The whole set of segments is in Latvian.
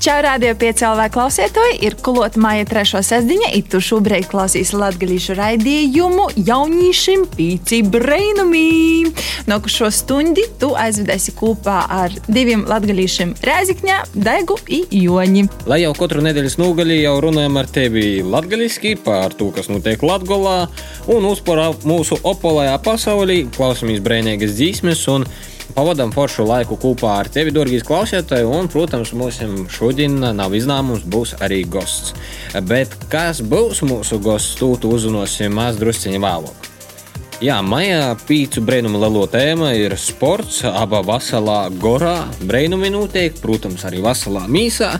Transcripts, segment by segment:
Čau, radio 5 LV klausītāji! Ir klota māja trešo sestdiņa, it tu šobrīd klausīs latgalīšu raidījumu jaunīšiem pīci brainumī. Nokušo stundi tu aizvedēsi kopā ar diviem latgalīšiem Rēzikņā, Daigu i Joņi. Lai jau katru nedēļas nogalī jau runājam ar tevi latgaliski par to, kas notiek Latgolā un uzpara mūsu opolajā pasaulī, klausamies brēnīgas dzīsmes un Pavadām foršu laiku kopā ar tevi, dārgais klausītāj, un, protams, mums šodien nav izņēmums, būs arī gosts. Bet kas būs mūsu gosts, tūtu uzzināsim maz drusciņā vēlāk. Jā, maijā pīcu brīnuma lielo tēma ir sports, abā vasalā gorā. Brīnumi notiek, protams, arī vasalā mīsā,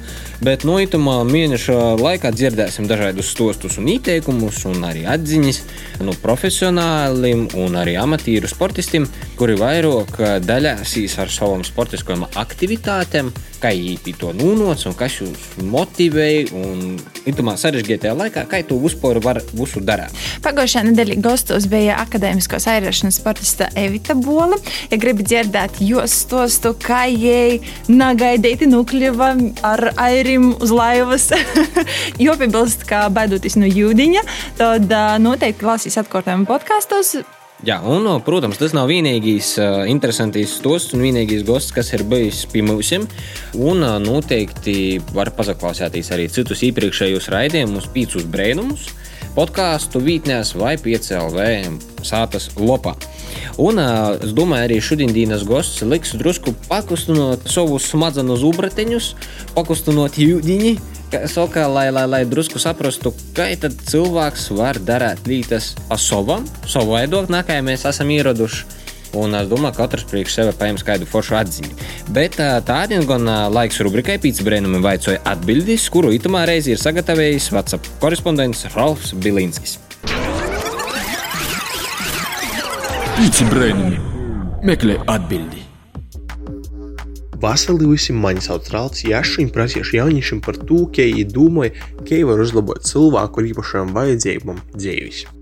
bet no itamā mēneša laikā dzirdēsim dažādus stostus un ieteikumus, un arī atziņas no profesionāliem un arī amatieru sportistiem, kuri vairāk daļāsīs ar savām sportiskajām aktivitātēm, kā īpi to nūnots un kas jūs motivēja un itamā sarežģītajā laikā, kā to vispār var visu darīt. Pagājušā nedēļa gastos bija akadēmiskās airēšanas sportista Evita Bola. Ja gribi dzirdēt jos stostu, kā jai nagaidīti nukļuva ar airim uz laivas, jo piebilst, ka baidoties no jūdiņa, tad uh, noteikti lasīs atkārtojumu podkastos. Jā, un, protams, tas nav vienīgais uh, interesants stosts un vienīgais gosts, kas ir bijis pie mums. Un uh, noteikti var pazaklausīties arī citus iepriekšējos raidījumus, pīcis brēnumus, podkāstu vītnēs vai 5LV sātas lopā. Un es domāju, arī šodienas gosts liks drusku pakustinot savus smadzenes ubrateņus, pakustinot jūdiņu saka, lai, lai, lai drusku saprastu, kā cilvēks var darīt lietas pa savam, savu viedokli, kā mēs esam ieraduši. Un es domāju, ka katrs priekš sevi paņems kādu foršu atziņu. Bet tādien gan laiks rubrikai Pīcis Brēnumi vaicoja atbildīs, kuru itamā reizi ir sagatavējis WhatsApp korespondents Ralfs Bilinskis. Pīci brainami. Meklē atbildi. Vasarī visi mani sauc Rāls Jašu un prasīšu jauniešiem par to, ka viņi domāja, ka viņi var uzlabot cilvēku ar īpašām vajadzībām dzīves.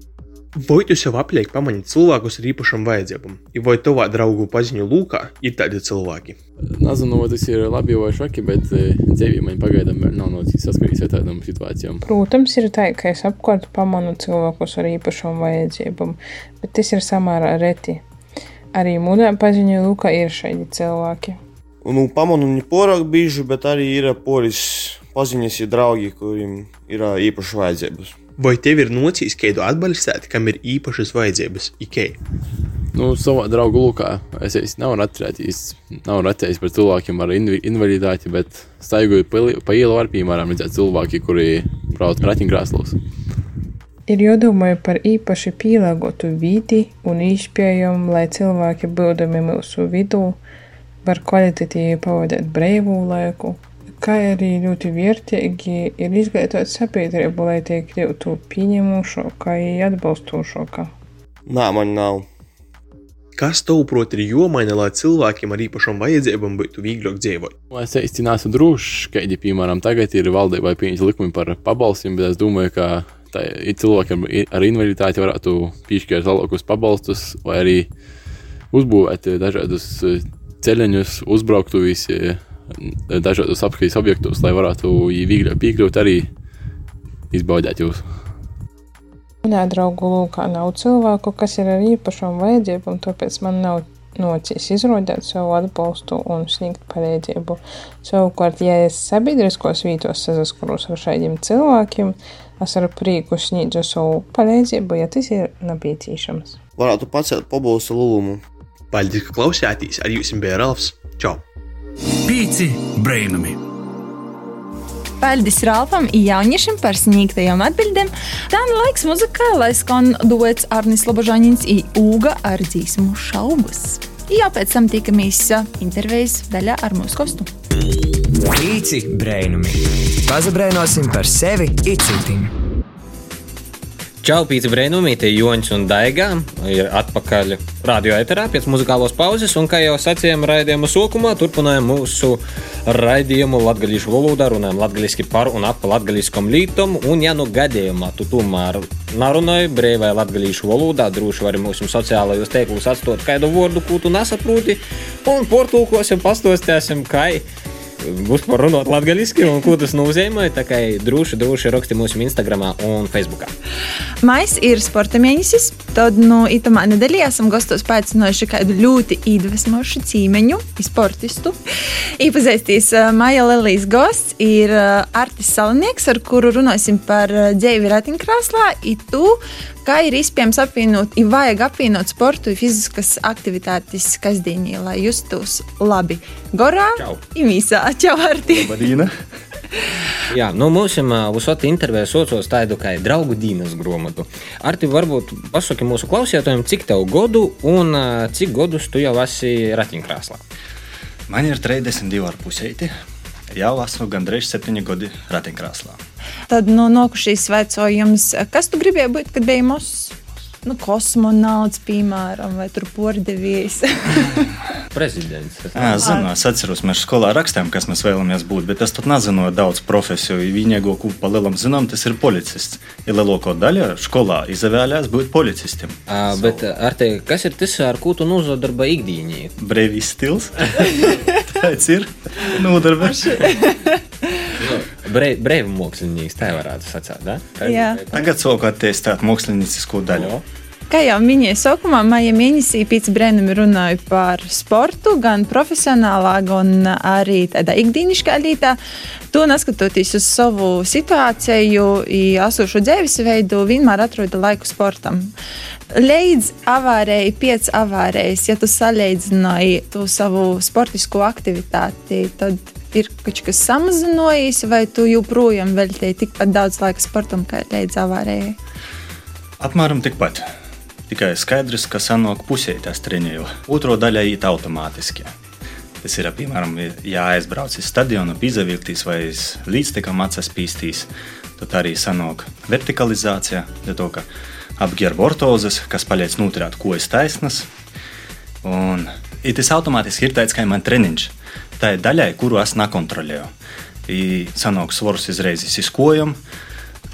Vai tu sev apliek pamanīt cilvēkus ar īpašām vajadzībām, vai tavā draugu paziņu lūkā ir tādi cilvēki? Nezinu, vai tas ir labi vai švaki, bet dzīvē man pagaidām nav noticis saskarīgs ar tādām situācijām. Protams, ir tā, ka es apkārt pamanu cilvēkus ar īpašām vajadzībām, bet tas ir samērā reti. Arī mūdā paziņu lūkā ir šādi cilvēki. Nu, pamanu ne porāk bieži, bet arī ir poris paziņas ir draugi, kuriem ir īpašas vajadzības. Vai tev ir nocīs kādu atbalstīt, kam ir īpašas vajadzības? Ikei? Nu, savā draugu lūkā es, es nevaru atcerēties, nevaru atcerēties par cilvēkiem ar inv invaliditāti, bet staigoju pa, pa ielu var piemēram redzēt cilvēki, kuri brauc ratiņkrēslos. Ir jādomā par īpaši pielāgotu vidi un izpējumu, lai cilvēki būdami mūsu vidū var kvalitatīvi pavadīt brīvu laiku, kā arī ļoti vērtīgi ir izglītot sabiedrību, lai tie kļūtu pieņemušākā un atbalstošākā. Nē, man nav. Kas tavuprāt ir jomaina, lai cilvēkiem ar īpašām vajadzībām būtu vieglāk dzīvot? Es īsti neesmu drošs, kādi, piemēram, tagad ir valdībai pieņemti likumi par pabalstiem, bet es domāju, ka tā cilvēkiem ar invaliditāti varētu piešķirt lielākus pabalstus vai arī uzbūvēt dažādus ceļus, uzbrauktuvis, dažādos apskates objektos, lai varētu vieglāk piekļūt arī izbaudīt jūs. Manā draugu lūkā nav cilvēku, kas ir ar īpašām vajadzībām, tāpēc man nav nocis izrādīt savu atbalstu un sniegt palīdzību. Savukārt, ja es sabiedriskos vītos saskaros ar šādiem cilvēkiem, es ar prieku sniedzu savu palīdzību, ja tas ir nepieciešams. Varētu pacelt pabalstu lūgumu. Paldies, ka klausījāties! Ar jums bija Ralfs! Čau! Pīci brainami! Paldies un jauniešiem par sniegtajām atbildēm. Tā nu laiks muzikai, lai skan duets Arnis Lobožāņins un Uga ar dzīsmu šaubas. Jā, pēc tam tikamies intervijas daļā ar mūsu kostu. Pīci brainami! Pazabrainosim par sevi un citiem! Čau, pīci brēnumī, te Joņš un Daigā ir atpakaļ radio eterā pēc muzikālos pauzes, un kā jau sacījām raidījuma sākumā, turpinājām mūsu raidījumu latgalīšu valodā, runājam latgaliski par un ap latgaliskam lītom, un ja nu gadījumā tu tomēr narunāji brīvai latgalīšu valodā, droši vari mūsu sociālajos teiklus atstot kādu vārdu, ko tu nesaproti, un portulkosim, pastostēsim, kā būs par runāt latviešu, un ko tas nozīmē. Tā kā droši, droši raksti mūsu Instagram un Facebook. Mais ir sporta mēnesis. Tad, nu, itamā nedēļā esam gastos paaicinājuši kādu ļoti iedvesmošu cīmeņu, sportistu. Iepazīstīs Maija Lelijas gosts ir Artis Salnieks, ar kuru runāsim par dzīvi ratiņkrāslā. Tu kā ir iespējams apvienot, ir vajag apvienot sportu un fiziskas aktivitātes kasdienī, lai justos labi. Gorā, imīsā, čau, Arti! Labadīna! Jā, nu, mums visot intervijā saucos tādu kā draugu Dīnas grāmatu. Arti, varbūt pasaki mūsu klausītājiem, cik tev godu un cik godus tu jau esi ratiņkrēslā? Man ir 32 ar pusēti. Jau esmu gandrīz 7 gadi ratiņkrēslā. Tad no nu, nokušīs vecojums, kas tu gribēji būt, kad biji mazs? nu, kosmonauts, piemēram, vai tur pordevējs. Prezidents. Jā, zinu, es atceros, mēs skolā rakstījām, kas mēs vēlamies būt, bet es tur nezinu daudz profesiju. Vienīgo, ko pa lielam zinām, tas ir policists. Ir lielākā daļa skolā izvēlējās būt policistam. À, bet, Arte, kas ir tas, ar ko tu nozadarba ikdienī? Brevis stils. Tāds ir nodarbs. Brīvs mākslinieks, tā varētu sacīt. Da? Tagad sāku attīstīt māksliniecisko daļu. Kā jau minēju, sākumā maija mēnesī pēc brīnuma runāju par sportu, gan profesionālā, gan arī tādā ikdienišķā līnijā. To neskatoties uz savu situāciju, esošo dzīvesveidu, vienmēr atrodu laiku sportam. Līdz avārijai, pēc avārijas, ja tu salīdzināji to savu sportisko aktivitāti, tad ir kaut kas samazinājies, vai tu joprojām veltīji tikpat daudz laika sportam, kā līdz avārijai? Apmēram tikpat. Tikai skaidrs, ka sanāk pusē tās treniņu. Otro daļa iet automātiski. Tas ir piemēram, ja aizbrauc uz stadionu, izvilktīs vai līdztekam acis pīstīs. Tad arī sanāk vertikalizācija, to, ka apģērba ortozes, kas paliec nutrāt kojas taisnas. Un ja tas automātiski ir tāds, kā man treniņš tai daļai, kuru es nekontrolēju. Sanāk svarus izreiz izkojam,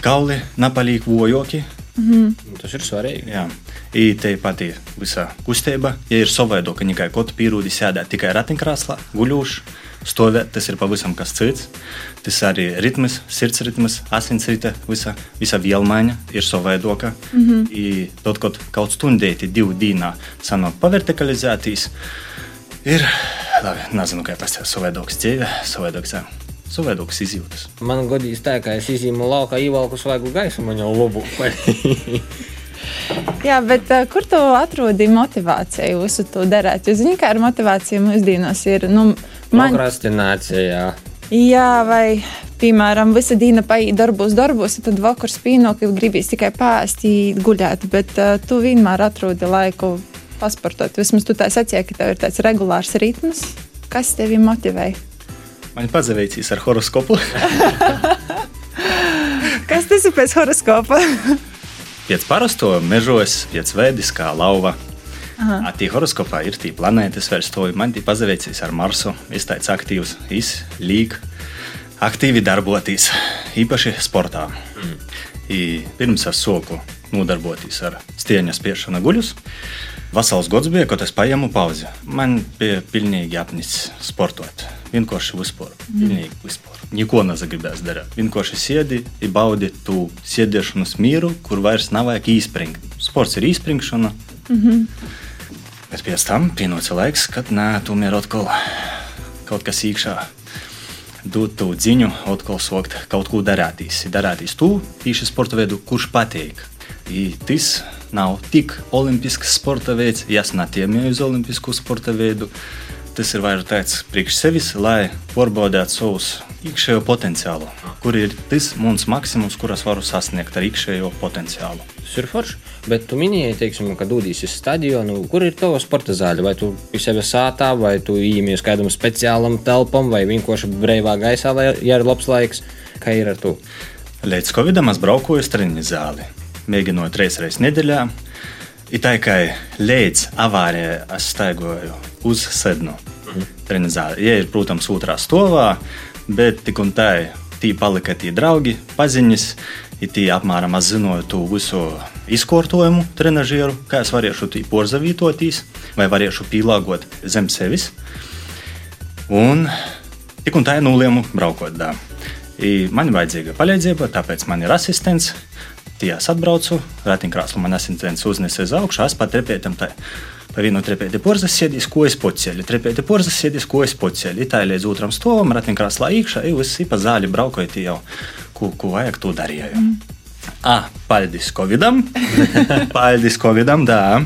kauli napalīk vojoki. Mm -hmm. Tas ir svarīgi. Jā. I te pati visa kustība, ja ir savaido, ka tikai kaut pīrūdi sēdēt tikai ratiņkrāslā, guļūši, stāvēt, tas ir pavisam kas cits. Tas arī ritms, sirds ritms, asinsrite, visa, visa vielmaiņa ir savaidoka. Mm -hmm. I tad, kad kaut stundēti divu dīnā sanāk pavertikalizētīs, ir labi, nezinu, kā tas ir savādāks dzīve, savādāks. Savādākas izjūtas. Man godīgi tā, ka es izzīmu laukā, ievelku svaigu gaisu, man jau labu. Jā, bet uh, kur tu atrodi motivāciju visu to darīt? Jo zini, kā ar motivāciju mūsdienās ir. Nu, man... Prokrastinācija. Jā, vai, piemēram, visa diena paiet darbos, darbos, tad vakars pīnokli gribīs tikai pāst, guļēt, bet uh, tu vienmēr atrodi laiku pasportot. Vismaz tu tā sacīji, ka tev ir tāds regulārs ritms. Kas tevi motivē? Man pazavīcīs ar horoskopu. Kas tas ir pēc horoskopa? pēc parasto mežos, pēc vēdiskā lauva. Tī horoskopā ir tī planētas vērstoji. Man tī pazavīcīs ar Marsu. Es tāds aktīvs, izlīg, aktīvi darboties, īpaši sportā. Mm. I pirms es soku nodarboties ar stieņa spiešanu guļus. Vasals gads bija, kad es paņēmu pauzi. Man bija pilnīgi apnicis sportot. Vienkārši vispār. Mm. Pilnīgi vispār. Neko nezagribēs darīt. Vienkārši sēdi, baudi tu sēdēšanas mieru, kur vairs nav vajag īspringt. Sports ir īspringšana. Mm -hmm. Bet pēc tam pienāca laiks, kad nē, tomēr atkal kaut kas īkšā. Dot to ziņu, atkal sokt kaut ko darātīs. Darātīs tu, tieši sporta veidu, kurš patīk. I tas nav tik olimpisks sporta veids, netiemēju uz olimpisku sporta veidu. Tas ir vairāk tāds priekš sevis, lai pārbaudītu savus iekšējo potenciālu, kur ir tas mūsu maksimums, kuras varu sasniegt ar iekšējo potenciālu. Tas ir forši. Bet tu minēji, teiksim, ka dūdīs uz stadionu. Kur ir tava sporta zāle? Vai tu pie sevis sātā, vai tu īmies kādam speciālam telpam, vai vienkārši brīvā gaisā, lai ir labs laiks? Kā ir ar to? Līdz Covidam es braucu uz treniņu zāli. Mēģinot reizes nedēļā. Ir tā, ka līdz avārijai es staigoju uz sednu mhm. trenižāru. Ja ir, protams, otrā stāvā, bet tik un tā, tī palika tie draugi, paziņas. Ir tie apmēram zināju to visu izkortojumu trenižieru, kā es varēšu tī porzavītoties vai varēšu pielāgot zem sevis. Un tik un tā nulēmu braukot. Da. I man ir vajadzīga palīdzība, tāpēc man ir asistents. Tijas atbraucu, ratiņkrāslu man asistents uznesa uz augšu, es pat repētam tā. Pa vienu trepēti porzas sēdīs, ko es pocēlu. Trepēti porzas sēdīs, ko es pocēlu. Tā līdz otram stovam, ratiņkrāslā iekšā, jau es pa zāli braukoju, jau ko, ko vajag, to darīju. Mm. Ah, paldies Covidam! paldies Covidam, da!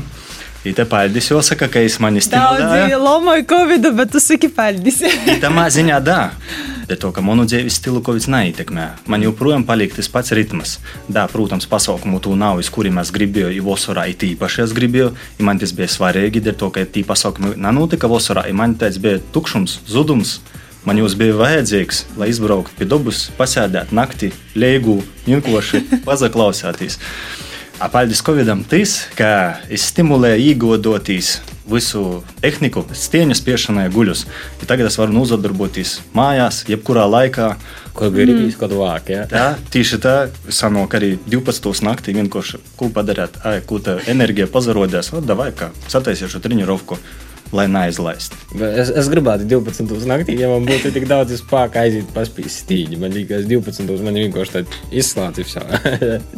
I te paldies jāsaka, ka es mani stimulēju. Daudzi lomoju Covid, bet tu saki paldies. Tā maziņā, da. Bet to, ka manu dzīves stilu Covid neietekmē. Man joprojām paliek tas pats ritms. Da, protams, pasaukumu tu nav, uz kuriem es gribēju, ja vasarā it īpaši es gribēju. Ja man tas bija svarīgi, dēļ to, ka tī pasaukumi nenotika vasarā, ja man tas bija tukšums, zudums. Man jūs bija vajadzīgs, lai izbrauktu pie dabas, pasēdētu naktī, lēgu, vienkārši pazaklausāties. Paldies Covidam, tas, ka es stimulēju iegūdoties visu tehniku, stieņa spiešanai guļus. Ja tagad es varu nozadarboties mājās, jebkurā laikā. Ko gribi izkot vāk, ja? Tā, tieši tā, sanāk arī 12. naktī vienkārši, ko padarīt, ai, ko tā enerģija pazarodēs, o, davai, kā sataisīšu trenirovku lai neaizlaistu. Es, es gribētu 12. naktī, ja man būtu tik daudz spēka aiziet paspīs stīņi. Man liekas, 12. man vienkārši tāda izslācis.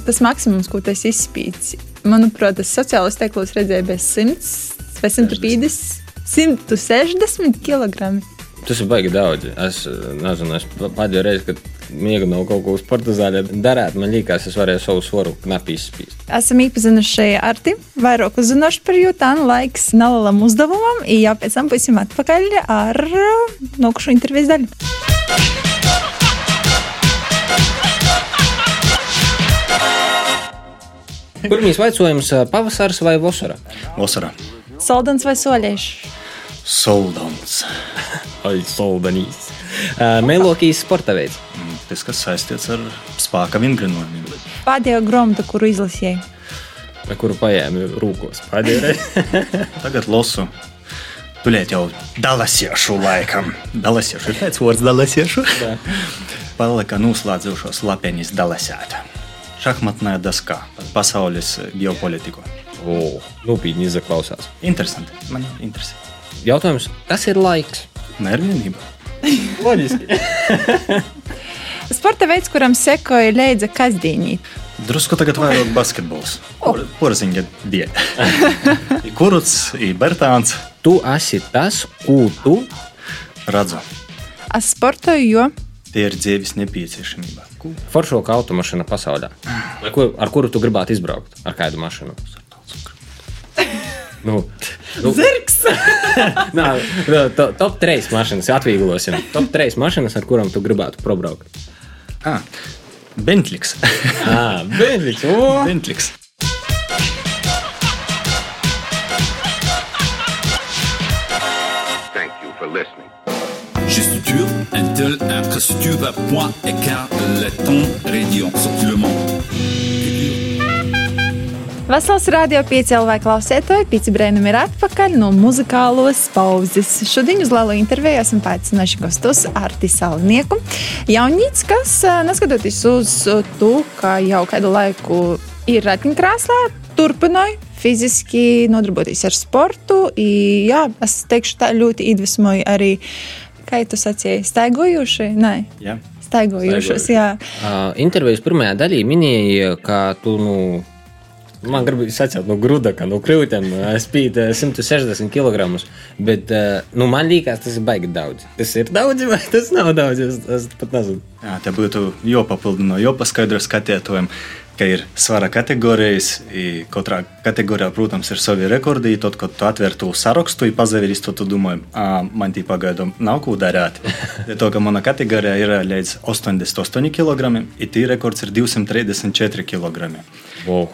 tas maksimums, ko tas izspīdis, manuprāt, tas sociālais teiklos redzēja bez 100 vai 150, 160 kg. Tas ir baigi daudz. Es nezinu, es pēdējo reizi, kad mēģināju kaut ko uz sporta zāļa darīt, man liekas, es varēju savu svaru knapi izspīst. Esam iepazinuši ar Arti, vairāk uzzināšu par jūtānu, laiks nelielām uzdevumam, ja pēc tam būsim atpakaļ ar nokušu intervijas daļu. Pirmīs jautājums - pavasaris vai vasara? Vasara. Soldans vai soļieši? Soldans. Ai, soldanīs. Uh, Melokijas sporta veids. Mm, tas, kas saistīts ar spēka vingrinojumiem. Pēdējā grāmata, kuru izlasīju. Kuru paņēmu rūkos? Tagad losu. Tuliet jau dalasiešu laikam. Dalasiešu ir pēc vārds dalasiešu. Palika noslēdzošos lapeņas dalasēta. Šahmatnē daskā pasaules ģeopolitiku. Nopietni izaklausās. Interesanti. Man interesē. Jautājums, kas ir laiks? Mērķienība. Loģiski. Sporta veids, kuram sekoja Leidza Kazdīņī. Drusku tagad vairāk basketbols. Oh. Porziņa dieta. Kuruts, Bertāns. Tu esi tas, ko tu redzu. Es sportoju, jo tie ir dzīves nepieciešamība. Foršākā automašīna pasaulē. Ar, kur, ar kuru tu gribētu izbraukt? Ar kādu mašīnu? Nu, nu. Zirgs! Nā, to, top 3 mašīnas atvieglosim. Top 3 mašīnas, ar kurām tu gribētu probraukt. Ah, Bentliks. ah, Bentliks. Oh. Bentliks. Gestuture, Intel, infrastructure, point, écart, letton, radio, sorti le monde. Vesels radio piecēlā klausētāji, Pīci Brēnam ir atpakaļ no muzikālos pauzes. Šodien uz lielu interviju esam paaicinājuši gastos Arti Salnieku. Jaunīts, kas neskatoties uz to, ka jau kādu laiku ir ratiņkrāslā, turpināja fiziski nodarboties ar sportu. I, jā, es teikšu, tā ļoti iedvesmoja arī, kā jūs sacījāt, staigojuši. Nē. Jā. Staigojušos, jā. Uh, intervijas pirmajā daļā minēja, ka tu nu, Man gribas sacīt, no grūda, no krūtiem spīd 160 kg. Bet nu, man liekas, tas ir baigi daudz. Tas ir daudz, vai tas nav daudz? Es, es pat nezinu. Jā, te būtu jāpapildina, jāpaskaidro skatītājiem, ka ir svara kategorijas. Katrā kategorijā, protams, ir savi rekordi. Tad, kad tu atver to sarakstu, pazaviris, tad tu domā, man tī pagaidām nav ko darīt. to, ka mana kategorijā ir līdz 88 kg, ir tī rekords ir 234 kg. Wow.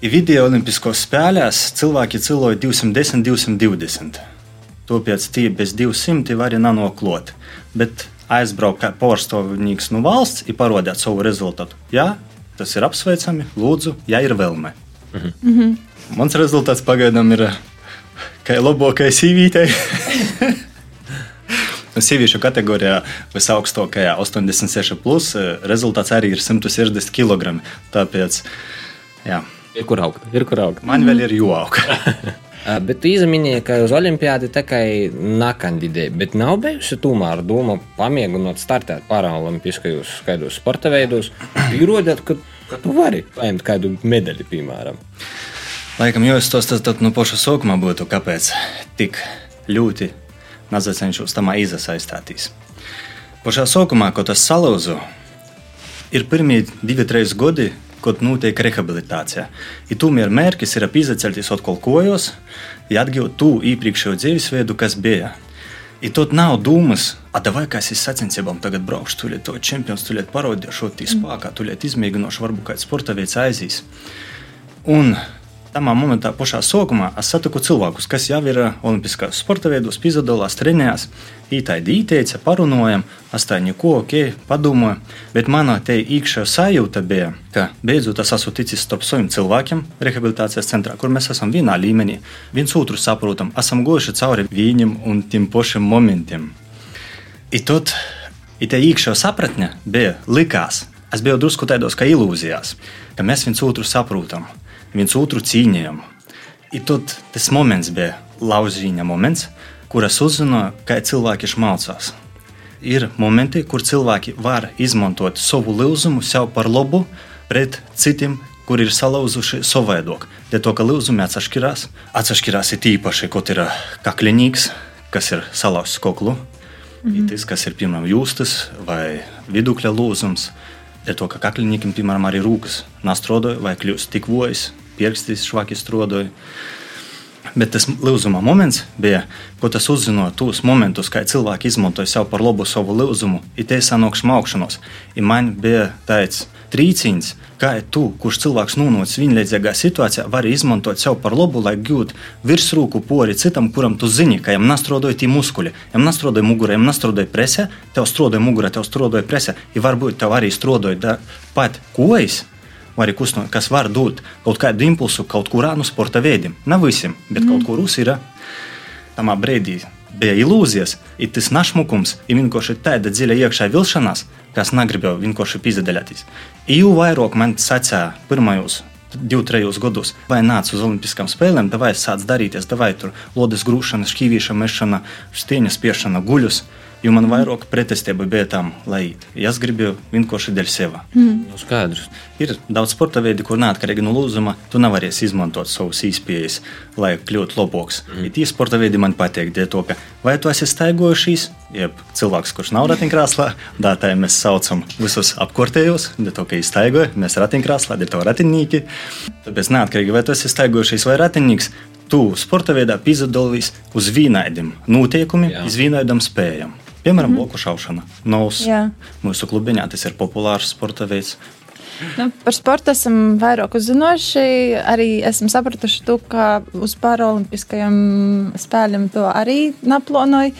Video Olimpiskos spēlēs cilvēki cilvēoja 210, 220. Tāpēc tie bez 200 var nanoklot. Bet aizbraukt kā pārstāvnieks no valsts un parādīt savu rezultātu. Jā, tas ir apsveicami. Lūdzu, ja ir vēlme. Mhm. Mans rezultāts pagaidām ir kā labākais sīvītei. Sieviešu kategorijā visaugstākajā 86, plus, rezultāts arī ir 160 kg. Tāpēc, jā. Ir kur augt, ir kur augt. Man vēl ir jāaug. Bet izminēja, ka uz olimpiādi tikai nakandidēja. Bet nav bijusi tomēr doma pamēģināt startēt paralimpiskajos skaidros sporta veidos. Pierodēt, ka, ka tu vari paņemt kādu medaļu, piemēram. Laikam, jo es to stāstu no paša sākuma būtu, kāpēc tik ļoti necenšos tamā izasaistīties. Pašā sākumā, kad tas salauzu, ir pirmie divi, trīs gadi, kad notiek rehabilitācija. Ja tomēr mērķis ir apīzaceļties atkal kojos, ja atgūt to iepriekšējo dzīvesveidu, kas bija. I tot nav dūmas, atdavai, kā es sacensībām tagad braukšu, tuliet to čempions, tuliet parodīšu, tī spēkā, tuliet izmēģinošu, varbūt kāds sporta veids aizīs. Un Tamā momentā, pašā sākumā, es satiku cilvēkus, kas jau ir olimpiskās sporta veidos, piedalās, trenējās. Ītaidi īteica, parunājam, astāņi ko, ok, padomāju. Bet manā te iekšā sajūta bija, ka beidzot es esmu ticis starp saviem cilvēkiem rehabilitācijas centrā, kur mēs esam vienā līmenī, viens otru saprotam, esam gojuši cauri viņam un tiem pašiem momentiem. I tot, i te iekšā sapratne bija likās, es biju drusku tādos kā ilūzijās, ka mēs viens otru saprotam viens otru cīņojam. I tad tas moments bija lauzīņa moments, kuras uzzināju, kā cilvēki šmalcās. Ir momenti, kur cilvēki var izmantot savu lūzumu sev par labu pret citiem, kur ir salauzuši savādāk. Dēļ to, ka lūzumi atšķirās, atšķirās ir īpaši, kaut ir kaklinīgs, kas ir salauzts koklu, mm -hmm. tas, kas ir piemēram jūstas vai vidukļa lūzums. Dēļ to, ka kaklinīkiem, piemēram, arī rūkas nastrodoja vai kļūst tik vojas, pierakstījis švaki strodoju. Bet tas lūzuma moments bija, ko tas uzzināja tos momentus, kad cilvēki izmantoja sev par labu savu lūzumu, ir te sanākšu augšanos. I man bija tāds trīcīns, kā tu, kurš cilvēks nonācis vienlīdzīgā situācijā, vari izmantot sev par labu, lai gūtu virsrūku pori citam, kuram tu zini, ka viņam nastrodoja tie muskuļi. Viņam nastrodoja mugurā, viņam nastrodoja presē, tev strodoja mugurā, tev strodoja presē, ja varbūt tev arī strodoja pat kojas vai arī kustināt, kas var dot kaut kādu impulsu kaut kurā no sporta veidiem. Nav visiem, bet mm. kaut kur ir. Tamā brīdī bija ilūzijas, ir tas našmukums, ir vienkārši tāda dziļa iekšā vilšanās, kas negribēja vienkārši pizdalīties. Jo vairāk man sacīja pirmajos divu, trejus gadus, vai nāca uz Olimpiskām spēlēm, vai sāc darīties, vai tur lodes grūšana, šķīvīšana, mešana, stieņa spiešana, guļus. Jo man vairāk pretestība bija tam, lai es gribēju vienkārši dēļ sevi. Mm. Nu, skaidrs. Ir daudz sporta veidu, kur neatkarīgi no lūzuma, tu nevarēsi izmantot savus īspējas, lai kļūtu labāks. Mm. Tie sporta veidi man patīk, dēļ to, ka vai tu esi staigojušies, jeb cilvēks, kurš nav ratiņkrāslā, tā mēs saucam visus apkārtējos, dēļ to, ka iztaigoja, mēs ratiņkrāslā, dēļ to ratiņnīki. Tāpēc neatkarīgi, vai tu esi staigojušies vai ratiņnīgs, tu sporta veidā piedalīsies uz vienādiem noteikumiem, uz vienādām spējām. Piemēram, mm -hmm. bloku šaušana. Novs. Mūsu klubiņā tas ir populārs sporta veids. Nu, par sportu esam vairāk uzzinoši. Arī esam sapratuši, to, ka uz paralimpiskajiem spēlēm to arī naplānoja.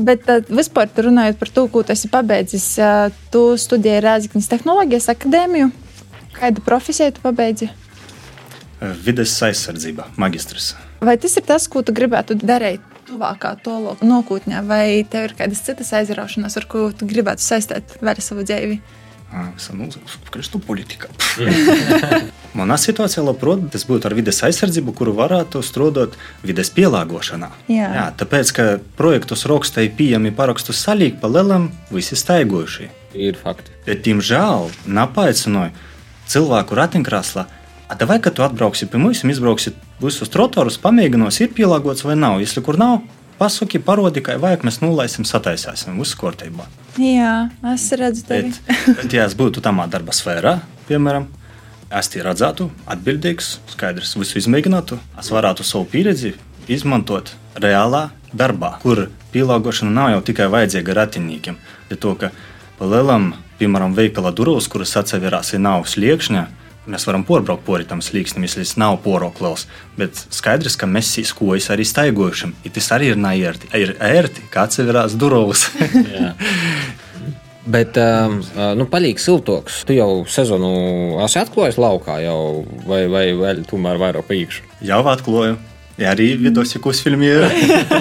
Bet uh, vispār runājot par to, ko tu esi pabeidzis, uh, tu studēji Rāzakņas tehnoloģijas akadēmiju. Kādu profesiju tu pabeidzi? Vides aizsardzība, magistrs. Vai tas ir tas, ko tu gribētu darīt tuvākā nākotnē, vai tev ir kādas citas aizraušanās, ar ko tu gribētu saistīt vēl savu dzīvi? Kristu politika. Manā situācijā, labprāt, tas būtu ar vides aizsardzību, kuru varētu strādāt vides pielāgošanā. Jā. Jā, tāpēc, ka projektus rakstīja pieejami parakstus salīgi pa lielam, visi staigojuši. Ir fakti. Bet, diemžēl, napaicināja cilvēku ratiņkrāslā Vai, kad tu atbrauksi pie mums, izbrauksi visus trotorus, pamēģinos, ir pielāgots vai nav. Ja kur nav, pasaki, parodi, kā vajag, mēs nulaisim, sataisīsim, viss kārtībā. Jā, es redzu, tevi. bet, bet, ja es būtu tamā darba sfērā, piemēram, es tie redzētu, atbildīgs, skaidrs, visu izmēģinātu, es varētu savu pieredzi izmantot reālā darbā, kur pielāgošana nav jau tikai vajadzīga ratiņniekiem. To, ka pa lielam, piemēram, veikala durvis, kuras atseverās, ir nav sliekšņa, Mēs varam porbraukt pori tam slīksnim, ja tas nav poroklis. Bet skaidrs, ka mēs skojas arī staigojušam. Ja tas arī ir naērti. Ir ērti, kā atseverās durvis. Bet, um, nu, palīgs siltoks. Tu jau sezonu esi atklājis laukā, jau, vai, vai, vai tomēr vairāk pa īkšu? Jau atklāju. Ja arī vidusjūras filmā ir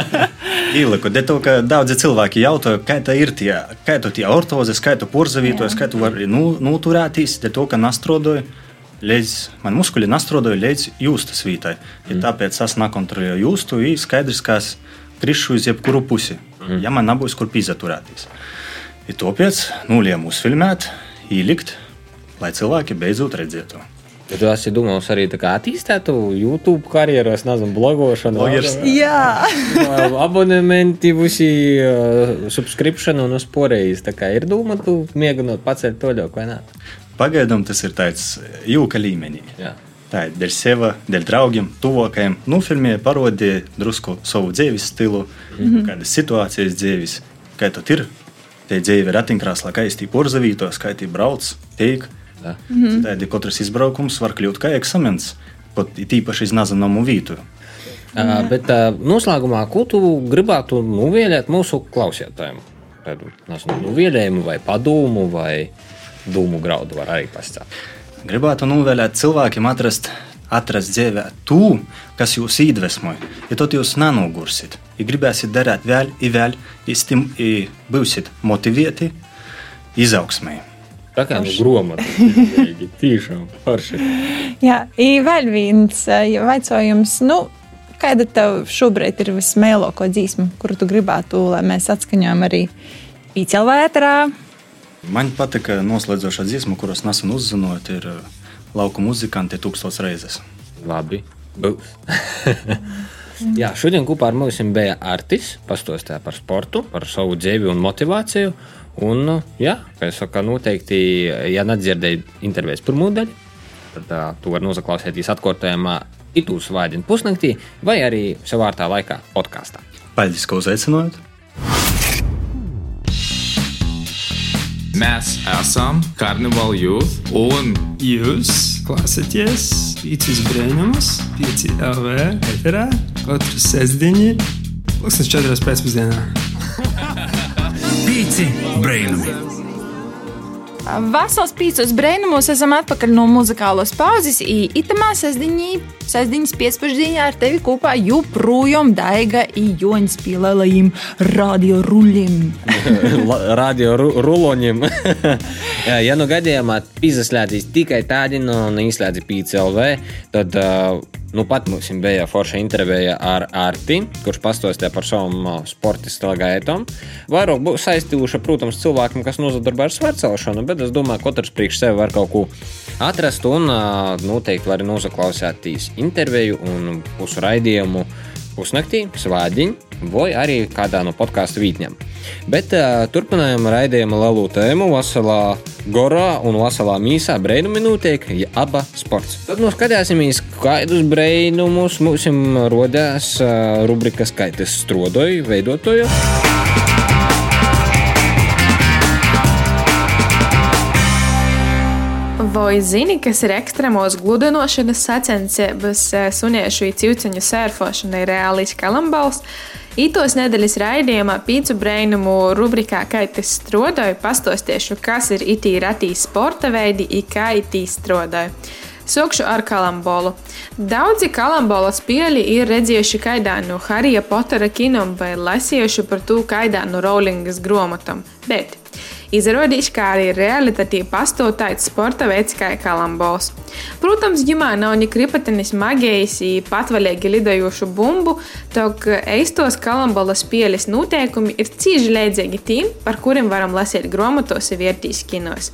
ieliku. Dēļ, ka daudzi cilvēki jautāja, kā tā ir tie, kā tu tie ortozes, kā tu porzavītojas, kā tu vari nu, noturēties, dēļ to, ka nastrodoju. Līdz man muskuļi nastrodoja līdz jūstas vītai. Ja mm. Tāpēc es nekontrolēju jūstu, ir skaidrs, ka es krišu uz jebkuru pusi, mm. ja man nebūs kur pīzaturēties. Ir tāpēc nulēmu uzfilmēt, ielikt, lai cilvēki beidzot redzētu. Ja tu esi domājis arī attīstīt YouTube karjeru, es nezinu, blogošanu. Blogers. Jā, abonementi, visi uh, subscription un uzporējis. Tā kā ir doma, tu mēģinot pacelt to ļauk vai nē. Pagaidām tas ir tāds jūka līmenī. Jā. Tā ir dēļ sevis, dēļ draugiem, tuvākajiem. Nu, filmē parodīja drusku savu dzīves stilu, mm -hmm. kādas situācijas dzīves, kā tas ir. Tie dzīve ir ratiņkrāslā, kā īsti porzavītos, kā īsti brauc, teik. Mhm. Mm. Tādi katrs izbraukums var kļūt kā eksāmens, pat īpaši iz nezināmu vietu. Uh, bet uh, noslēgumā, ko tu gribētu nuvielēt mūsu klausītājiem? Tādu nezinu, nuvielējumu vai padomu vai dūmu graudu var arī pastāstīt. Gribētu novēlēt cilvēkiem atrast, atrast dzīvē to, kas jūs iedvesmoja. Ja tad jūs nenogursiet, ja gribēsiet darīt vēl, i vēl, i stim, i būsiet motivēti izaugsmai. Tā kā nu gromata. Tiešām forši. Jā i vēl viens eh, jautājums. Nu, kāda tev šobrīd ir vismēlākā dzīsma, kuru tu gribētu, lai mēs atskaņojam arī pīķelvētrā? Man patika noslēdzošā dziesma, kuras nesen uzzināju, ir uh, lauku muzikanti tūkstoš reizes. Labi. Jā, šodien kopā ar mums bija Artis. Pastāstīja par sportu, par savu dzīvi un motivāciju. Un, jā, kā jau saka, noteikti, ja nedzirdēji intervijas pirmo daļu, tad uh, tu vari noklausīties atkārtojumā itūs vāģinu pusnaktī vai arī savārtā laikā podkāstā. Paldies, ka uzaicinājāt! Mēs esam Carnival Youth un jūs klausāties Pīcis Brēnumus, Pīci LV eterā katru sestdienu, pulkstens četras pēcpusdienā. Pīci Brainami. Vasals pīcis brēnumos esam atpakaļ no muzikālos pauzes. Itamā sestdiņā, sestdiņas piespēždienā ar tevi kopā joprojām daiga i joņas pielēlējiem radio ruļiem. radio ru ruloņiem. Ja nu gadījumā izslēdzīs tikai tādi no nu, izslēdzi PCLV, tad uh, nu pat mums bija forša intervija ar Arti, kurš pastāstīja par savam sportista gaitam. Vairāk būs saistījuša, protams, cilvēkiem, kas nozadarbojas ar svērcelšanu, bet es domāju, ka katrs priekš sevi var kaut ko atrast un noteikti var noklausīties interviju un pusu raidījumu pusnaktī, svādiņu vai arī kādā no podkāstu vītņiem. Bet uh, turpinājām raidījumu lielu tēmu Vasalā Gorā un Vasalā Mīsā brīnumi notiek, ja aba sports. Tad nu skatīsimies, kādus brīnumus mums rodās uh, rubrikas Kaitas strodoju veidotoju. Vai zini, kas ir ekstremos gludinošanas sacensības, suniešu cīņu sērfošana ir reālīs kalambals? Ītos nedēļas raidījumā Pīcu brainumu rubrikā Kaitis strodoju pastostiešu, kas ir itī ratī sporta veidi, i kā itī strodoju. Sokšu ar kalambolu. Daudzi kalambola spēļi ir redzējuši kaidā no Harija Potera kinam vai lasījuši par to kaidā no Rowlingas grāmatam, bet Izrādījās, ka arī realitātī pastāv tāds sporta veids kā kalambols. Protams, ģimā nav ne kripatenis magijas, patvaļīgi lidojošu bumbu, tok eistos kalambola spēles noteikumi ir cīži līdzīgi tiem, par kuriem varam lasīt grāmatos un vērtīs kinos.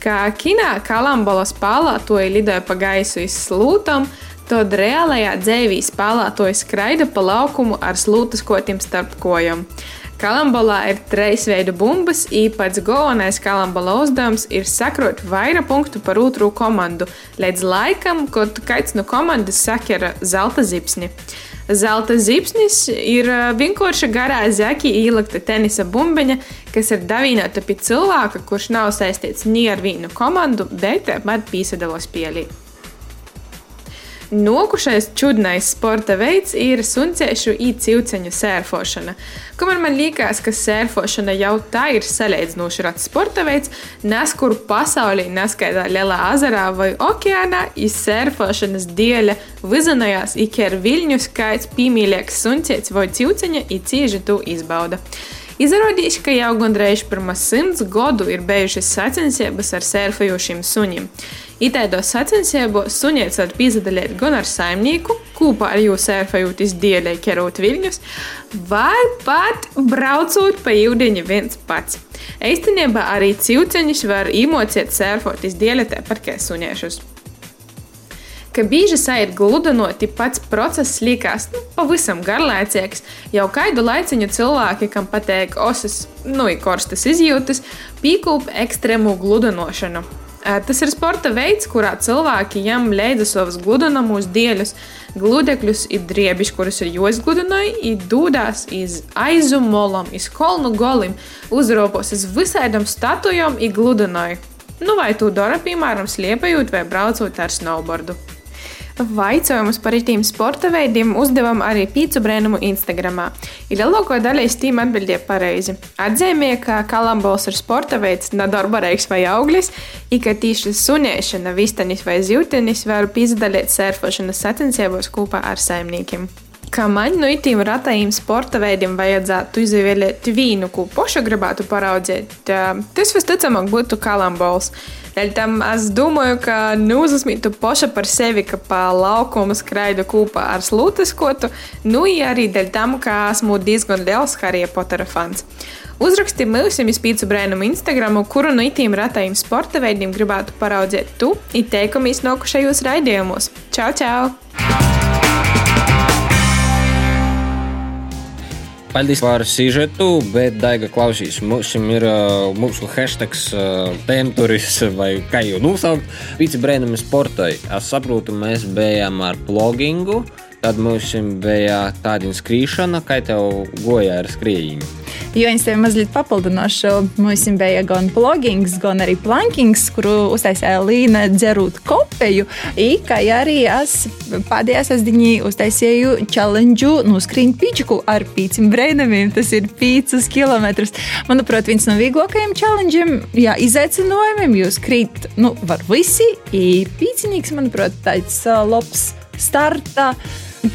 Kā kinā kalambola spēlētoji lidoja pa gaisu iz slūtam, tad reālajā dzīvē spēlētoji skraida pa laukumu ar slūtas kotim starp kojām. Kalambolā ir trīs veidu bumbas, īpats galvenais kalambola uzdevums ir sakrot vairāk punktu par otru komandu, līdz laikam, kad kāds no komandas sakera zelta zipsni. Zelta zipsnis ir vienkārši garā zeki ielikta tenisa bumbiņa, kas ir davīnota pie cilvēka, kurš nav saistīts ni ar vienu komandu, bet tomēr pīsadalos pielī. Nokušais čudnais sporta veids ir sunciešu īcīvceņu sērfošana. Kamēr man liekas, ka sērfošana jau tā ir salīdzinoši rats sporta veids, nes kur pasaulī neskaidā lielā ezerā vai okeānā, ir sērfošanas dēļ vizinājās ik ar viļņu skaits pīmīļāks sunciets vai cīvceņa ir cieži to izbauda. Izrādījās, ka jau gandrīz pirms simts gadu ir bijušas sacensības ar sērfojošiem suņiem. Itaidos sacensībos suņiets var piedalīties gan ar saimnieku, kopā ar jūsu sērfējot izdēļai ķerot viļņus, vai pat braucot pa jūdeņu viens pats. Īstenībā arī cilceņus var īmocēt sērfot izdēļai tāpat kā suņiešus ka bieži sajūt gludinoti, pats process liekas nu, pavisam garlaicīgs. Jau kādu laiciņu cilvēki, kam patīk osas, nu, korstas izjūtas, pīkūp ekstrēmu gludinošanu. Tas ir sporta veids, kurā cilvēki ņem līdzi savus gludināmus dieļus, gludekļus, ir driebiņš, kurus ir jāizgludināja, ir dūdās iz aizumolam, iz kolnu golim, uzropos uz visādām statujām, ir gludināja. Nu, vai tu dara, piemēram, sliepējot vai braucot ar snowboardu? Vaicojumus par itīm sporta veidiem uzdevām arī pīcu brēnumu Instagram. Ir lielāko daļai stīm atbildēja pareizi. Atzīmēja, ka kalambols ir sporta veids, nedarbarīgs vai auglis, i ka tīši sunēšana, vistanis vai zivtenis var pizdalīt sērfošanas sacensībos kopā ar saimniekiem. Kā man no itīm ratajiem sporta veidiem vajadzētu izvēlēt vīnu, ko poša gribētu paraudzēt, tas visticamāk būtu kalambols. Dēļ tam es domāju, ka neuzsmītu poša par sevi, ka pa laukumu skraidu kopā ar slūteskotu, nu arī dēļ tam, ka esmu diezgan liels Harija Potera fans. Uzraksti mums izpīcu brēnumu Instagram, kuru no itīm ratajiem sporta veidiem gribētu paraudzēt tu, iteikumies nokušajos raidījumos. Čau, čau! Paldies par sižetu, bet Daiga klausīs. Mums ir mūsu hashtags uh, tēmturis, vai kā jau nosaukt, Vici brēnumi sportai. Es saprotu, mēs bijām ar blogingu, tad mums bija tāda skrīšana, kā tev goja ar skrējienu. Jo es tev mazliet papildināšu, mums bija gan blogings, gan arī plankings, kuru uztaisīja Līna dzerūt kopēju. Kā arī es pēdējā sasdiņī uztaisīju challenge no skrīņu pīčiku ar pīcim breinamiem. Tas ir 5 km. Manuprāt, viens no vieglākajiem challengeiem, jā, izaicinājumiem. Jūs krīt, nu, var visi. Pīcinīgs, manuprāt, tāds labs starta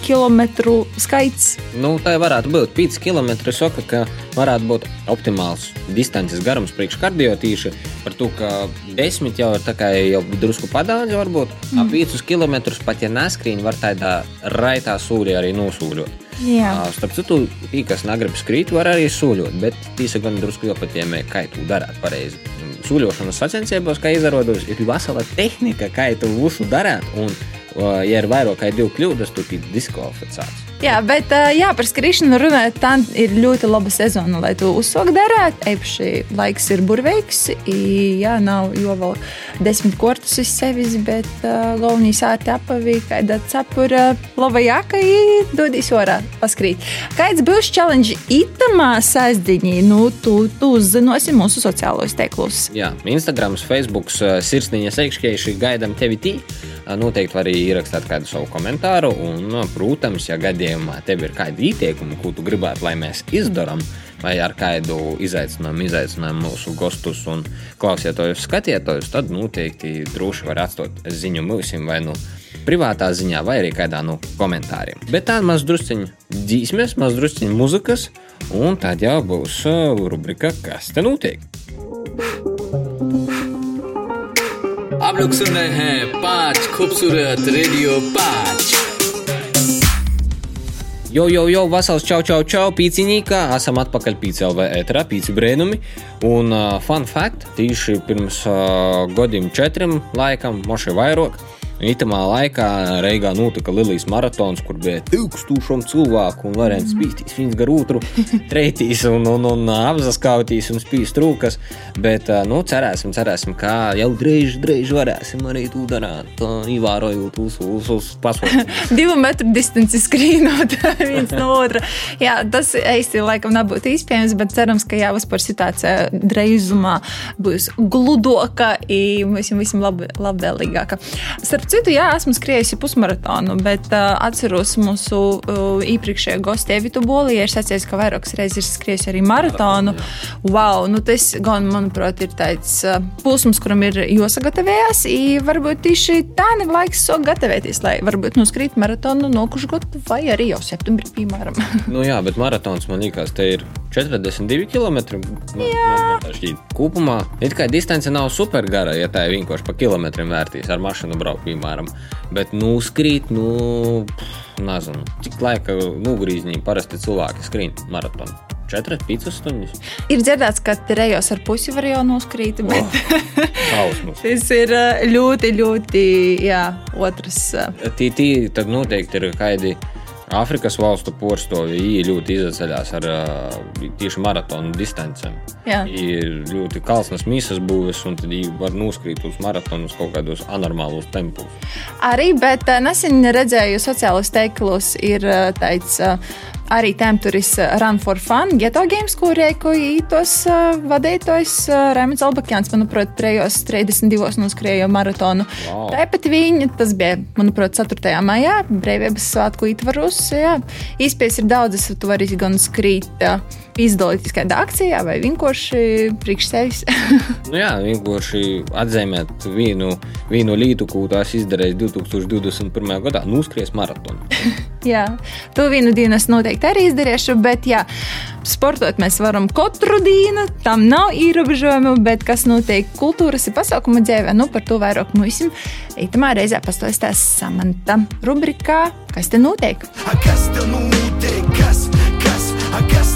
kilometru skaits? Nu, tā varētu būt 5 km. Es saku, ka varētu būt optimāls distances garums priekš kardiotīša. Par to, ka 10 jau ir jau drusku padāļa, varbūt mm. ap 5 km pat ja neskrīņi, var tādā raitā sūļā arī nosūļot. Jā. Starp citu, tie, kas negrib skrīt, var arī sūļot, bet tīsa gan drusku jāpatiemē, kā tu darāt pareizi. Sūļošanas sacensībos, kā izrādās, ir vesela tehnika, kā tu visu darāt. Un ja ir vairāk kā divi kļūdas, tad ir diskvalificēts. Jā, bet jā, par skrišanu runājot, tā ir ļoti laba sezona, lai to uzsāktu darīt. Eipaši laiks ir burvīgs. Jā, nav jau vēl desmit kortus uz sevis, bet galvenā sāta apavīja, kāda cepura laba jāka, dodīs orā paskrīt. Kāds būs challenge itamā sēzdiņī? Nu, tu, tu uzzinosi mūsu sociālos teiklus. Jā, Instagram, Facebook, sirsniņa seikšķieši gaidām tevi tī. Noteikti arī ierakstīt kādu savu komentāru. Un, protams, ja gadījumā tev ir kādi ieteikumi, ko tu gribētu, lai mēs izdarām, vai ar kādu izaicinājumu, izaicinājumu mūsu gostus un klausītājus, skatītājus, tad noteikti droši var atstāt ziņu mūsim vai nu privātā ziņā, vai arī kādā no komentāriem. Bet tā maz drusciņa dzīsmes, maz drusciņa muzikas, un tad jau būs rubrika, kas te notiek. आप लोग सुन रहे हैं पांच खूबसूरत रेडियो पांच Jo, jo, jo, vasals čau, čau, čau, pīciņīkā. Esam atpakaļ PCLV ēterā, pīci brēnumi. Un uh, fun fact, tieši pirms uh, gadiem četriem laikam, moši vairāk, Itamā laikā Reigā notika Lilijas maratons, kur bija tūkstošiem cilvēku un varēja spīstīt viens gar otru, treitīs un, un, un apzaskautīs un spīst rūkas. Bet, nu, cerēsim, cerēsim, ka jau drīz, drīz varēsim arī to darīt, ievērojot uz, uz, uz pasaules. Divu metru distanci skrīnot viens no otra. Jā, tas īsti laikam nebūtu iespējams, bet cerams, ka jau vispār situācija drīzumā būs gludoka un visam, visam lab, labvēlīgāka. Starp citu, jā, esmu skriejusi pusmaratonu, bet uh, atceros mūsu uh, iepriekšējo gostu Evitu Boliju. Ir sacījis, ka vairākas reizes ir skriejusi arī maratonu. Wow, nu tas gan, manuprāt, ir tāds uh, posms, kuram ir jāsagatavojas. Varbūt tieši tā ir laiks sākt gatavoties, lai varbūt noskrīt maratonu nokušu gadu vai arī jau septembrī, piemēram. nu jā, bet maratons man liekas, te ir 42 km. Kopumā it kā distance nav super gara, ja tā ir vienkārši pa kilometriem vērtīs ar mašīnu braukt, piemēram. Bet, nu, skrīt, nu, nezinu, cik laika nogrīzniņi parasti cilvēki skrien maratonu. 4, 5 stundas. Ir dzirdēts, ka trejos ar pusi var jau noskrīt. Bet... Oh, tas ir ļoti, ļoti, jā, otrs. Tī, tī, tad noteikti ir kaidi Āfrikas valstu porcelāna ļoti izceļas ar tieši maratonu distancēm. Ir ļoti kalnas mīsas būves, un tad viņi var noskrīt uz maratonu uz kaut kādos anormālos tempos. Arī, bet nesen redzēju sociālos teiklos, ir tāds. Uh, arī Tempturis Run for Fun, Geto Games, kur rēkoja tos uh, vadītājs uh, Rēmons Albakjāns, manuprāt, trejos 32 noskrēja maratonu. Wow. Tāpat viņi, tas bija, manuprāt, 4. maijā, brīvības svētku ietvaros. Īspējas ir daudzas, tu vari gan skrīt. Uh, izdalīties kādā akcijā vai vienkārši priekš sevis? nu jā, vienkārši atzīmēt vienu, vienu lietu, ko tās izdarīja 2021. gadā, nuskries maratonu. jā, to vienu dienu es noteikti arī izdarīšu, bet jā, sportot mēs varam katru dienu, tam nav ierobežojumu, bet kas notiek kultūras un pasākuma dzīvē, nu par to vairāk mums īstenībā reizē pastāstīs Samanta rubrikā, kas te notiek. A, kas te notiek? Kas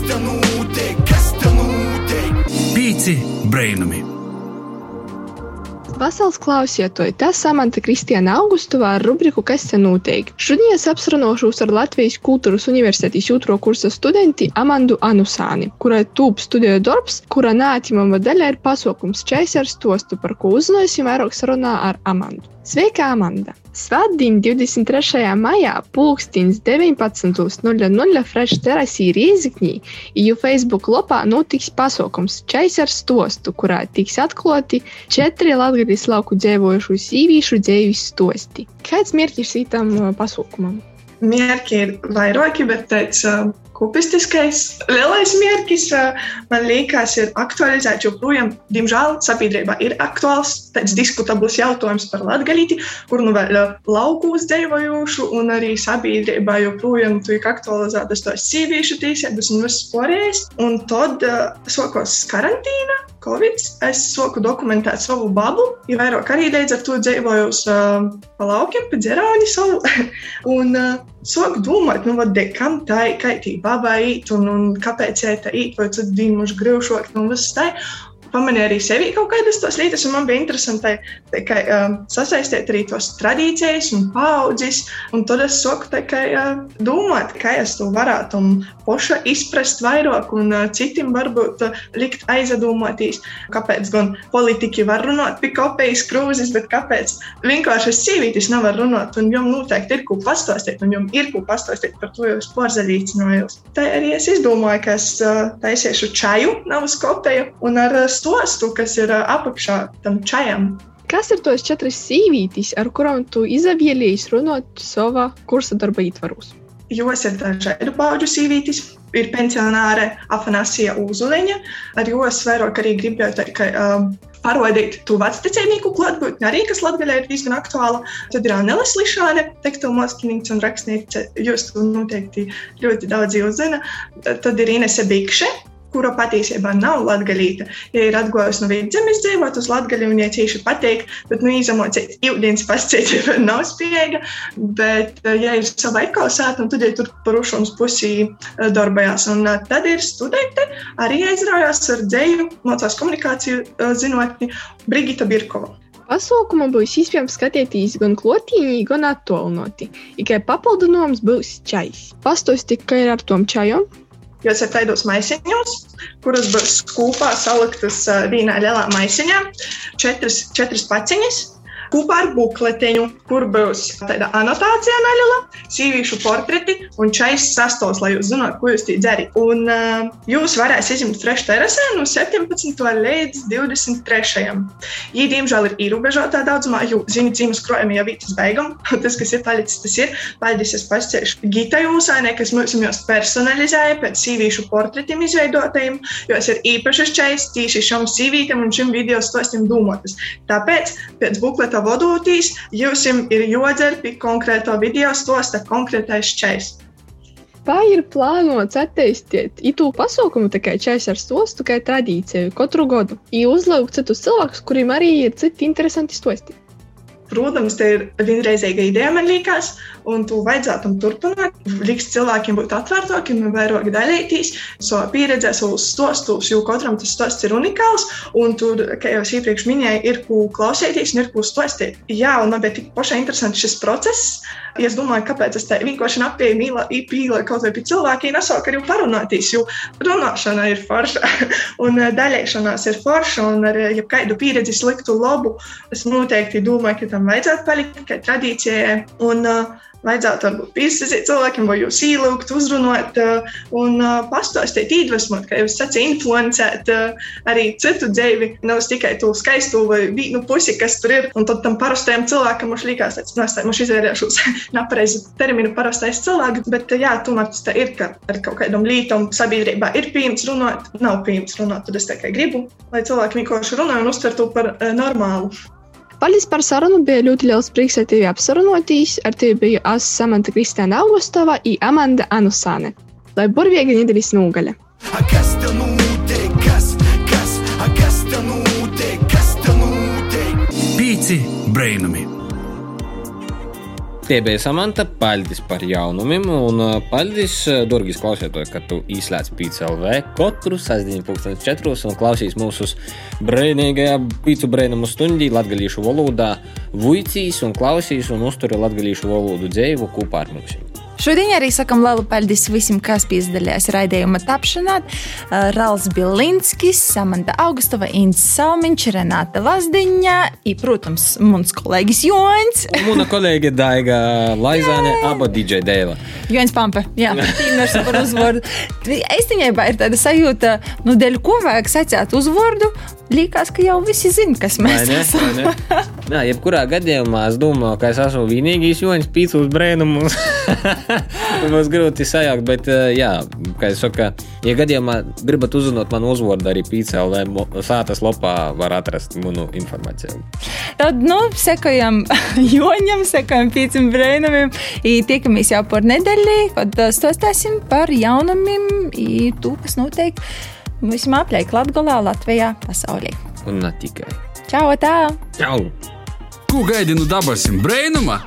te notiek? Kas te notiek? Pīci brainami! Pasaules klausietoji, tas Samanta Kristiāna Augustovā ar rubriku Kas te notiek? Šodien es apsrunošos ar Latvijas Kultūras Universitātes otro kursa studenti Amandu Anusāni, kurai tūp studiju darbs, kura nātimama daļa ir pasaukums Čaisars tostu, par ko uzzināsim vairāk sarunā ar Amandu. Sveika, Amanda! Svētdien, 23. maijā, pulkstins 19.00 Fresh Terasī Riezikņī, jo Facebook lapā notiks pasaukums Čaisars stostu, kurā tiks atklāti četri Latvijas lauku dzīvojušu sīvīšu dzīves stosti. Kāds mērķis šītam uh, pasaukumam? Mērķi ir vairāki, bet uh, kupistiskais lielais mērķis, man liekas, ir aktualizēt joprojām, diemžēl, sabiedrībā ir aktuāls, tāds diskutabls jautājums par latgalīti, kur nu vēl laukūs dzīvojušu, un arī sabiedrībā joprojām tiek aktualizētas tos sieviešu tiesības un viss pārējais. Un tad uh, sākos karantīna. Covid, es sāku dokumentēt savu babu, jau vairāk arī līdz ar to dzīvoju uz uh, laukiem, pa dzerāņu savu. un uh, sāku domāt, nu, vad, kam tā ir, tī babai īt, un, un kāpēc tā īt, vai tad mums grūšāk, nu, viss tā pamanīju arī sevī kaut kādas tās lietas, un man bija interesanti tā, ka, uh, sasaistīt arī tos tradīcijas un paudzes. Un tad es saku, tā, ka, uh, domāt, kā es to varētu poša izprast vairāk, un uh, citiem varbūt uh, likt aizdomāties, kāpēc gan politiķi var runāt pie kopējas krūzes, bet kāpēc vienkārši es sīvītis nevar runāt, un jums noteikti ir ko pastāstīt, un jums ir ko pastāstīt par to jūs pārzaļīcinājos. Tā arī es izdomāju, ka es uh, taisīšu čaju, nav uz kopēju, un ar uh, stostu, kas ir apakšā tam čajam. Kas ir tos četras sīvītis, ar kurām tu izvēlējies runāt savā kursa darba ietvaros? Jos ir dažādu pauģu sīvītis. Ir pensionāre Afanasija Uzuliņa. Ar jos vairāk arī gribēju teikt, ka um, parādīt to vecticēnīgu klātbūtni, arī kas Latvijā ir diezgan aktuāla. Tad ir Anela Slišāne, tekstilu mākslinieks un rakstniece. Jūs to noteikti ļoti daudz jau zina. Tad ir Inese Bikše, kura patiesībā nav latgalīta. Ja ir atgojusi no vidzemes dzīvot uz latgali un ja cīši patīk, bet, nu, izamocīt jūdienas pascietība nav spējīga, bet, eh, ja ir sava ekosēta, tad ir tur parušums pusī eh, darbojās. Un eh, tad ir studenti arī aizraujās ar dzēju, mocās komunikāciju zinotni Brigita Birkova. Pasaukumā būs iespējams skatīties gan klotīņi, gan attālināti. Tikai papildinājums būs čais. Pastāstiet, kā ir ar tom čajom? Jūs esat tādos maisiņos, kuras būs kopā saliktas vienā lielā maisiņā, četras, četras paciņas. Kopā ar bukletiņu, kur būs tāda anotācija neliela, sīvīšu portreti un čais sastos, lai jūs zinātu, ko jūs tī dzerat. Un uh, jūs varēsiet izņemt fresh terasē no 17. līdz 23. Ja, diemžēl, ir ierobežotā daudzumā, jo, ziniet, zīmes krojumi jau vītas beigām. Tas, kas ir palicis, tas ir. Paldies, es pasciešu Gita Jūsainē, kas mums jūs personalizēja pēc sīvīšu portretiem izveidotajiem, jo es ir īpašas čais tieši šam sīvītam un šim video stostim dūmotas. Tāpēc pēc bukleta vodūtīs jums ir jodzer pie konkrēto video stosta konkrētais čais. Vai ir plānots attīstīt itu pasaukumu tikai čais ar stostu, kā tradīciju katru gadu, i uzlaukt citus cilvēkus, kuriem arī ir citi interesanti stosti? Protams, tā ir vienreizīga ideja, man liekas, un to vajadzētu turpināt. Liks cilvēkiem būt atvērtākiem un vairāk dalīties savā pieredzē, savos stostos, jo katram tas stosts ir unikāls. Un tur, kā jau es iepriekš minēju, ir ko klausīties un ir ko stostīt. Jā, un man bija tik pašai interesants šis process. Ja es domāju, kāpēc es tā vienkārši apēju mīlā, īpīlē kaut vai pie cilvēkiem, nesāk arī parunāties, jo runāšana ir forša un daļēšanās ir forša un ar jebkādu pieredzi sliktu labu. Es noteikti domāju, ka tam vajadzētu palikt kā tradīcijai. Un, uh, vajadzētu varbūt piesaistīt cilvēkiem, vai jūs ielūgt, uzrunāt uh, un uh, pastāstīt, iedvesmot, kā jūs sacījāt, influencēt uh, arī citu dzīvi, nevis tikai to skaisto vai vīnu pusi, kas tur ir. Un tad tam parastajam cilvēkam mums likās, ka tas ir izvērējušos nepareizi terminu parastais cilvēks, bet jā, tomēr tas ir, ka ar kaut kādam lītam sabiedrībā ir pieņemts runāt, nav pieņemts runāt, tad es tikai gribu, lai cilvēki vienkārši runā un uztver to par uh, normālu. Paldies par sarunu. Bija ļoti liels prieks ar tevi apsarunāties. Ar tevi biju es Samanta Kristiāna Augustova un Amanda Anusāne. Lai burvīgi nedēļas nogaļa. Kas te notiek? Kas, kas, kas te notiek? Kas te notiek? Pīci brainami! Tie bija Samanta, paldies par jaunumiem, un paldies, Durgis, klausieties, ka tu izslēdz PCLV katru sastāvdaļu 2004 un klausīs mūsu brīvīgajā pīcu brīnumu stundī latgalīšu valodā, vuicīs un klausīs un uzturi latgalīšu valodu dzēvu kopā ar mums. Šodien arī sakam lielu paldies visiem, kas piedalījās raidījuma tapšanā. Rāls Bilinskis, Samanta Augustova, Inns Salmiņš, Renāta Lazdiņa, un, protams, mums kolēģis Joņs. Mūna kolēģe Daiga Laizāne, aba DJ Dēla. Joņs Pampe, jā, tīmers par uzvārdu. Īstenībā ir tāda sajūta, nu, dēļ ko vajag sacīt uzvārdu, Liekas, ka jau visi zina, kas mēs ne, esam. Jā, jebkurā gadījumā es domāju, ka es esmu vienīgais joņš pīcis brēnumus. Mums grūti sajaukt, bet, jā, kā es saku, ja gadījumā gribat uzzināt manu uzvārdu arī pīcē, vai sātas lopā var atrast manu informāciju. Tad, nu, sekojam joņam, sekojam pīcim brēnumiem, tiekamies jau par nedēļu, kad stostāsim par jaunumiem, to, kas notiek vismaz apļai Latvijā, Latvijā, pasaulē. Un ne tikai. Čau! Tā! Čau! Ko gaidi no dabasim brēnuma?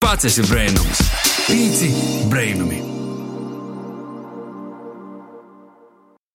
Pats esi brēnums! Pīci brēnumi!